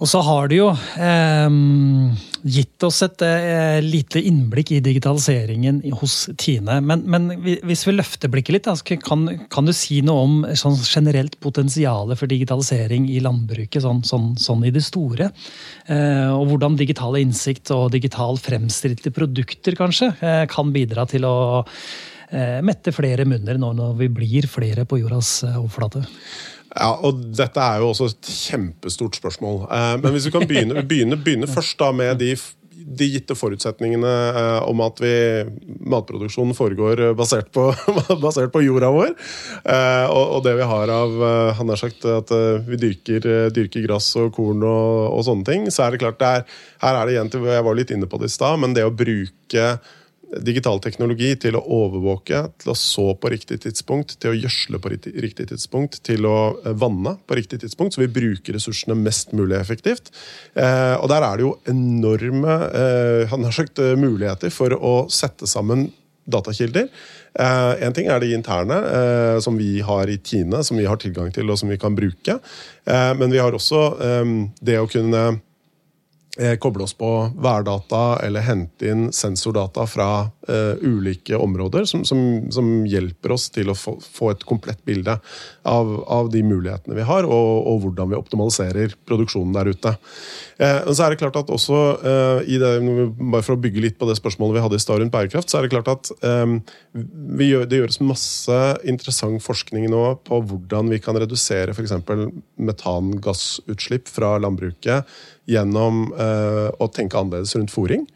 Og så har det jo eh, gitt oss et eh, lite innblikk i digitaliseringen hos Tine. Men, men hvis vi løfter blikket litt, da, kan, kan, du si noe om sånn generelt potensialet for digitalisering i landbruket, sånn, sånn, sånn i det store? Eh, og hvordan digital innsikt og digital fremstilte produkter kanskje eh, kan bidra til å eh, mette flere munner nå når vi blir flere på jordas eh, overflate? Ja, og Dette er jo også et kjempestort spørsmål. Eh, men hvis vi kan begynne, begynne, begynne først da med de, de gitte forutsetningene eh, om at vi, matproduksjonen foregår basert på, basert på jorda vår. Eh, og, og, det vi har av Han har sagt at vi dyrker, dyrker gress og korn og, og, sånne ting. Så er det klart, det er, her er det igjen til, Jeg var litt inne på det i stad, men det å bruke digital teknologi til å overvåke, til å så på riktig tidspunkt, til å gjødsle på riktig tidspunkt, til å eh, vanne på riktig tidspunkt, så vi bruker ressursene mest mulig effektivt. Eh, og der er det jo enorme eh, sagt, muligheter for å sette sammen datakilder. En ting er de interne, som vi har i Tine, som vi har tilgang til og som vi kan bruke. Men vi har også det å kunne Eh, koble oss på værdata eller hente inn sensordata fra uh, ulike områder, som, som, som, hjelper oss til å få, få et komplett bilde av, av, de mulighetene vi har, og, og, hvordan vi optimaliserer produksjonen der ute. Uh, så er det klart at også uh, det, Bare for å bygge litt på det spørsmålet vi hadde i stad rundt bærekraft, så er det klart at um, gjør, det gjøres masse interessant forskning nå på hvordan vi kan redusere f.eks. metangassutslipp fra landbruket gjennom uh, å tenke annerledes rundt fòring.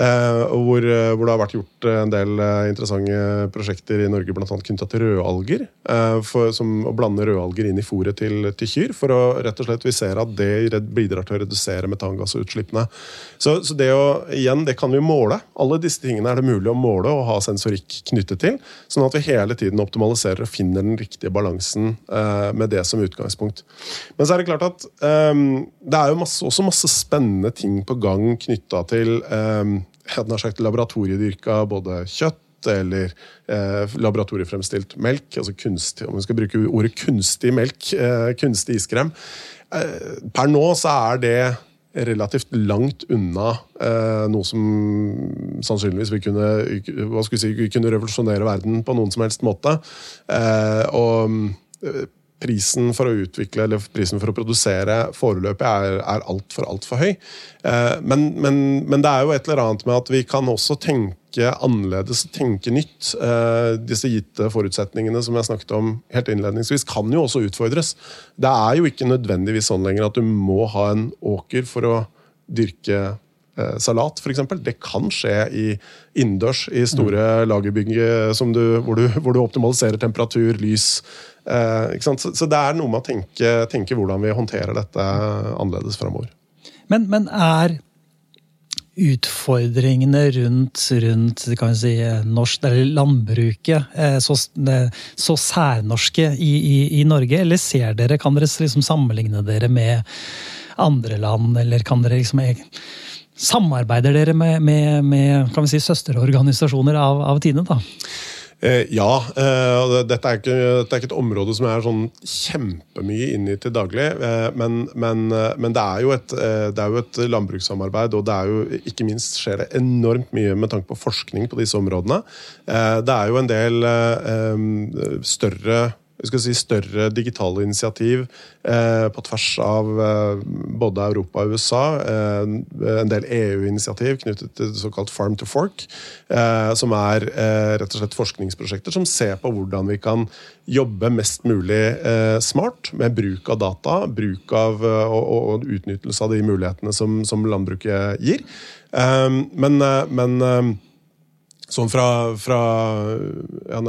Uh, hvor, uh, hvor, det har vært gjort en del interessante prosjekter i Norge annet knytta til rødalger. For, som Å blande rødalger inn i fôret til, til, kyr. For å rett og slett vi ser at det bidrar til å redusere metangassutslippene. Så, så, det å, igjen, det kan vi måle. Alle disse tingene er det mulig å måle og ha sensorikk knyttet til. Sånn at vi hele tiden optimaliserer og finner den riktige balansen med det som utgangspunkt. Men så er det klart at eh, det er jo masse, også masse spennende ting på gang knytta til um, jeg har sagt laboratoriedyrka både kjøtt eller eh, laboratoriefremstilt melk. altså kunstig, Om vi skal bruke ordet kunstig melk, eh, kunstig iskrem. Eh, per nå så er det relativt langt unna eh, noe som sannsynligvis vil kunne, hva skal vi si, kunne revolusjonere verden på noen som helst måte. Eh, og eh, prisen for å utvikle eller prisen for å produsere foreløpig er, er altfor alt for høy. Eh, men, men, men, det er jo et eller annet med at vi kan også tenke annerledes, tenke nytt. Eh, disse gitte forutsetningene som jeg snakket om helt innledningsvis, kan jo også utfordres. Det er jo ikke nødvendigvis sånn lenger at du må ha en åker for å dyrke salat, f.eks. Det kan skje i innendørs i store lagerbygg hvor, hvor, du optimaliserer temperatur, lys, Eh, så, så, det er noe med å tenke, tenke, hvordan vi håndterer dette annerledes framover. Men, men, er utfordringene rundt, rundt si, norsk, landbruket eh, så, så særnorske i, i, i, Norge? Eller ser dere, kan dere liksom sammenligne dere med andre land, eller kan dere liksom Samarbeider dere med, med, med kan vi si, søsterorganisasjoner av, av Tine? da? Eh, ja. Eh, dette, er ikke, dette, er ikke, et område som jeg er sånn kjempemye inn i til daglig. Eh, men, men, men det, er et, det, er jo et, landbrukssamarbeid, og det er jo ikke minst skjer det enormt mye med tanke på forskning på disse områdene. Det er jo en del større si, større digitale initiativ eh, på tvers av eh, både Europa og USA. Eh, en del EU-initiativ knyttet til såkalt Farm to Fork, eh, som er eh, rett og slett forskningsprosjekter som ser på hvordan vi kan jobbe mest mulig eh, smart med bruk av data, bruk av og, og, utnyttelse av de mulighetene som, som landbruket gir. men, men sånn fra, fra,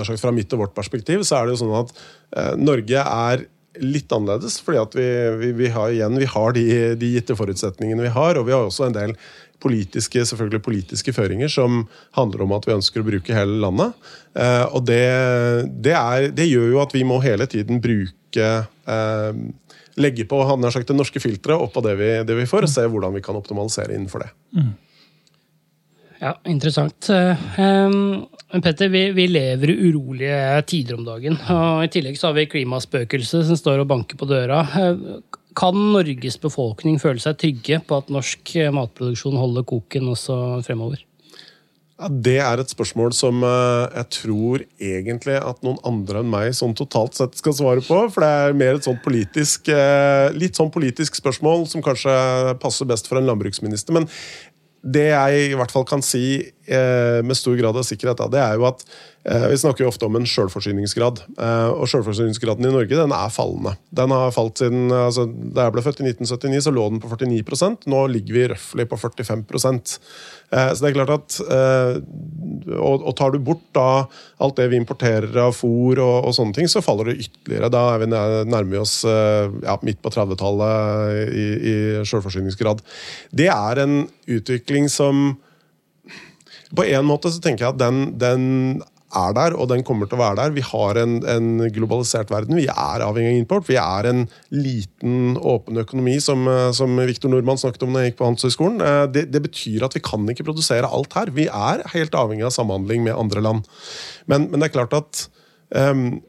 sagt, fra, mitt og vårt perspektiv så er det jo sånn at eh, Norge er litt annerledes. fordi at vi, vi, vi har igjen vi har de, de, gitte forutsetningene vi har, og vi har også en del politiske, selvfølgelig politiske føringer som handler om at vi ønsker å bruke hele landet. Eh, og det, det, er, det gjør jo at vi må hele tiden bruke eh, legge på han har sagt, det norske filteret oppå det det vi får, og se hvordan vi kan optimalisere innenfor det. Ja, interessant. Um, Petter, vi, vi, lever i urolige tider om dagen. og I tillegg så har vi klimaspøkelset som står og banker på døra. Kan Norges befolkning føle seg trygge på at norsk matproduksjon holder koken også fremover? Ja, Det er et spørsmål som jeg tror egentlig at noen andre enn meg sånn totalt sett skal svare på. For det er mer et sånt politisk, litt sånn politisk spørsmål som kanskje passer best for en landbruksminister. Men det jeg i hvert fall kan si med stor grad av sikkerhet, det er jo at eh, vi snakker jo ofte om en selvforsyningsgrad. Eh, og selvforsyningsgraden i Norge den er fallende. Den har falt siden, altså, Da jeg ble født i 1979, så lå den på 49% Nå ligger vi røftlig på 45 eh, Så det er klart at eh, og, tar du bort da alt det vi importerer av fôr og, og, sånne ting, så faller det ytterligere. Da er vi nærmer oss eh, ja, midt på 30-tallet i, i selvforsyningsgrad. Det er en utvikling som På en måte så tenker jeg at den, den er der, og den kommer til å være der. Vi har en, en, globalisert verden. Vi er avhengig av import. Vi er en liten, åpen økonomi, som, som Viktor Nordmann snakket om da jeg gikk på Handelshøyskolen. Eh, det, det, betyr at vi kan ikke produsere alt her. Vi er helt avhengig av samhandling med andre land. Men, men det er klart at um,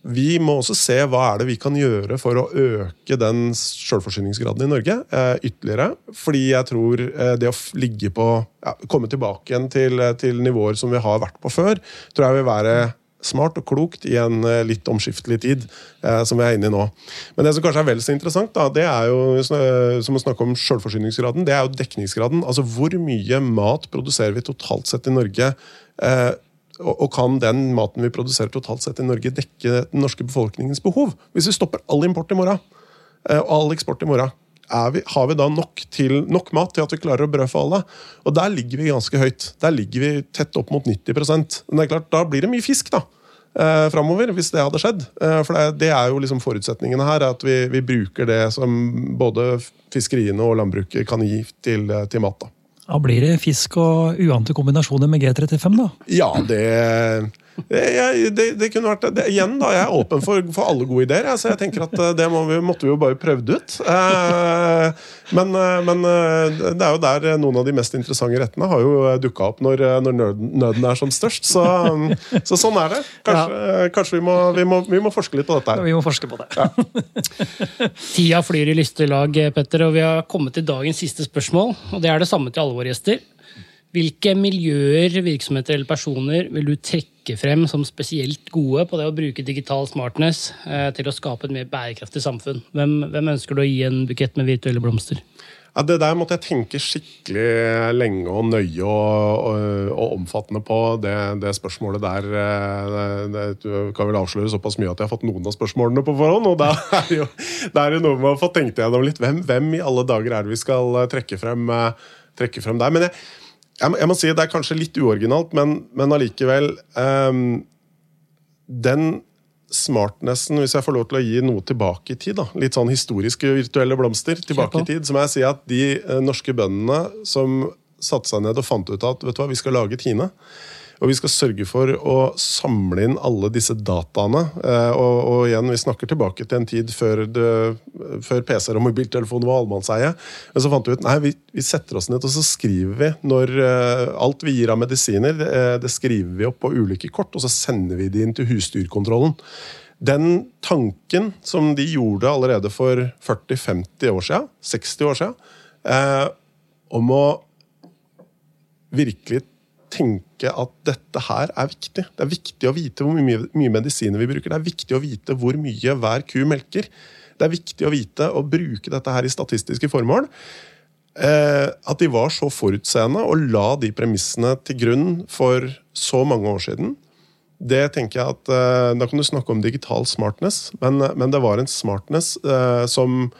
vi må også se hva er det vi kan gjøre for å øke den selvforsyningsgraden i Norge eh, ytterligere. Fordi jeg tror eh, det å ligge på, ja, komme tilbake igjen til, til, nivåer som vi har vært på før, tror jeg vil være smart og klokt i en eh, litt omskiftelig tid eh, som vi er inne i nå. Men det som kanskje er vel så interessant, da, det er jo som å snakke om selvforsyningsgraden, det er jo dekningsgraden. Altså hvor mye mat produserer vi totalt sett i Norge? Eh, og kan den maten vi produserer totalt sett i Norge, dekke den norske befolkningens behov? Hvis vi stopper all import i morgen, eh, og all eksport i morgen, vi, har vi da nok, til, nok, mat til at vi klarer å brødfø alle? Og der ligger vi ganske høyt. Der ligger vi tett opp mot 90 Men det er klart, da blir det mye fisk, da. Eh, framover, hvis det hadde skjedd. Eh, for det, det, er jo liksom forutsetningene her. At vi, vi, bruker det som både fiskeriene og landbruket kan gi til, til mat. da. Da blir det fisk og uante kombinasjoner med G35, da? Ja, det det, det, det, kunne vært det. Igjen, da, jeg er åpen for, for alle gode ideer. Så jeg tenker at eh, det må vi, måtte vi jo bare prøvd ut. Eh, men, eh, men, det er jo der noen av de mest interessante rettene har jo dukka opp når, når nøden, er som størst. Så, så, sånn er det. Kanskje, ja. kanskje vi, må, vi, må, vi, må, forske litt på dette her. Vi må forske på det. Ja. Tida flyr i lystelag, Petter, og vi har kommet til dagens siste spørsmål. Og det er det samme til alle våre gjester. Hvilke miljøer, virksomheter eller personer vil du trekke frem som spesielt gode på det å bruke digital smartness eh, til å skape et mer bærekraftig samfunn? Hvem, hvem, ønsker du å gi en bukett med virtuelle blomster? Ja, det der måtte jeg tenke skikkelig lenge og nøye og, og, og omfattende på. Det, det, spørsmålet der eh, det, det, Du kan vel avsløre såpass mye at jeg har fått noen av spørsmålene på forhånd. og Da er jo, det er jo noe med å få tenkt gjennom litt. Hvem, hvem, i alle dager er det vi skal trekke frem, trekke frem der? Men jeg, jeg, jeg, må si Det er kanskje litt uoriginalt, men, men allikevel um, Den smartnessen, hvis jeg får lov til å gi noe tilbake i tid, da, litt sånn historiske virtuelle blomster tilbake i tid, så må jeg si at de uh, norske bøndene som satte seg ned og fant ut at vet du hva, vi skal lage Tine og vi skal sørge for å samle inn alle disse dataene. Eh, og, og igjen, vi snakker tilbake til en tid før, før PC-er og mobiltelefoner var allmannseie. Men så fant vi ut nei, vi, vi, setter oss ned og så skriver vi når uh, alt vi gir av medisiner, det, eh, det skriver vi opp på ulike kort, og så sender vi det inn til husdyrkontrollen. Den tanken som de gjorde allerede for 40-50 år siden, 60 år siden, eh, om å virkelig tenke at dette her er viktig. Det er viktig å vite hvor mye, mye, medisiner vi bruker. Det er viktig å vite hvor mye hver ku melker. Det er viktig å vite å bruke dette her i statistiske formål. Eh, at de var så forutseende og la de premissene til grunn for så mange år siden. Det tenker jeg at, eh, Da kan du snakke om digital smartness, men, men det var en smartness eh, som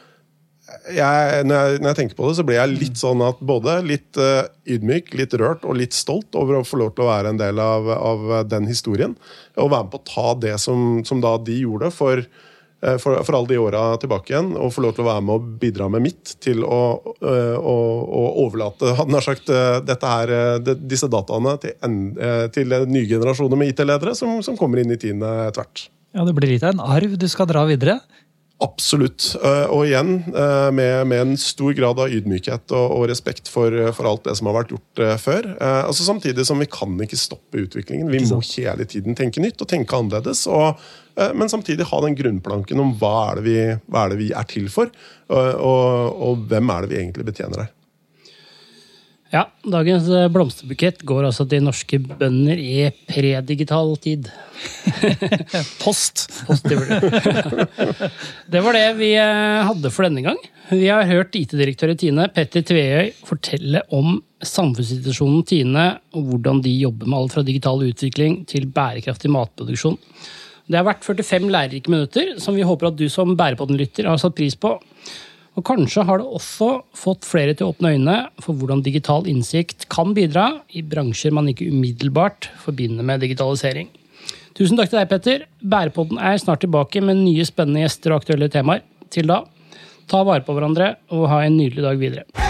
jeg, når, jeg, når, jeg, tenker på det, så blir jeg litt sånn at både litt uh, ydmyk, litt rørt og litt stolt over å få lov til å være en del av, av den historien. Og være med på å ta det som, som da de gjorde for, uh, for, for, alle de åra tilbake igjen. Og få lov til å være med og bidra med mitt til å, uh, å, å overlate hadde nær sagt, dette her, de, disse dataene til, en, til nye generasjoner med IT-ledere som, som, kommer inn i tiende tvert. Ja, Det blir litt av en arv du skal dra videre? Absolutt. Eh, og igjen eh, med, med, en stor grad av ydmykhet og, og respekt for, for, alt det som har vært gjort uh, før. Altså Samtidig som vi kan ikke stoppe utviklingen. Vi må hele tiden tenke nytt og tenke annerledes. Og, men samtidig ha den grunnplanken om hva er det vi, er, det vi er, til for, og, og hvem er det vi egentlig betjener her. Ja, dagens eh, blomsterbukett går altså til norske bønder i predigital tid. Post! Post det, det var det vi eh, hadde for denne gang. Vi har hørt IT-direktør i Tine, Petter Tveøy, fortelle om samfunnssituasjonen Tine, og hvordan de jobber med alt fra digital utvikling til bærekraftig matproduksjon. Det har vært 45 lærerike minutter, som vi håper at du som Bærepodden-lytter har satt pris på. Og kanskje har det også fått flere til å åpne øynene for hvordan digital innsikt kan bidra i bransjer man ikke umiddelbart forbinder med digitalisering. Tusen takk til deg, Petter. Bærepodden er snart tilbake med nye spennende gjester og aktuelle temaer. Til da, ta vare på hverandre og ha en nydelig dag videre.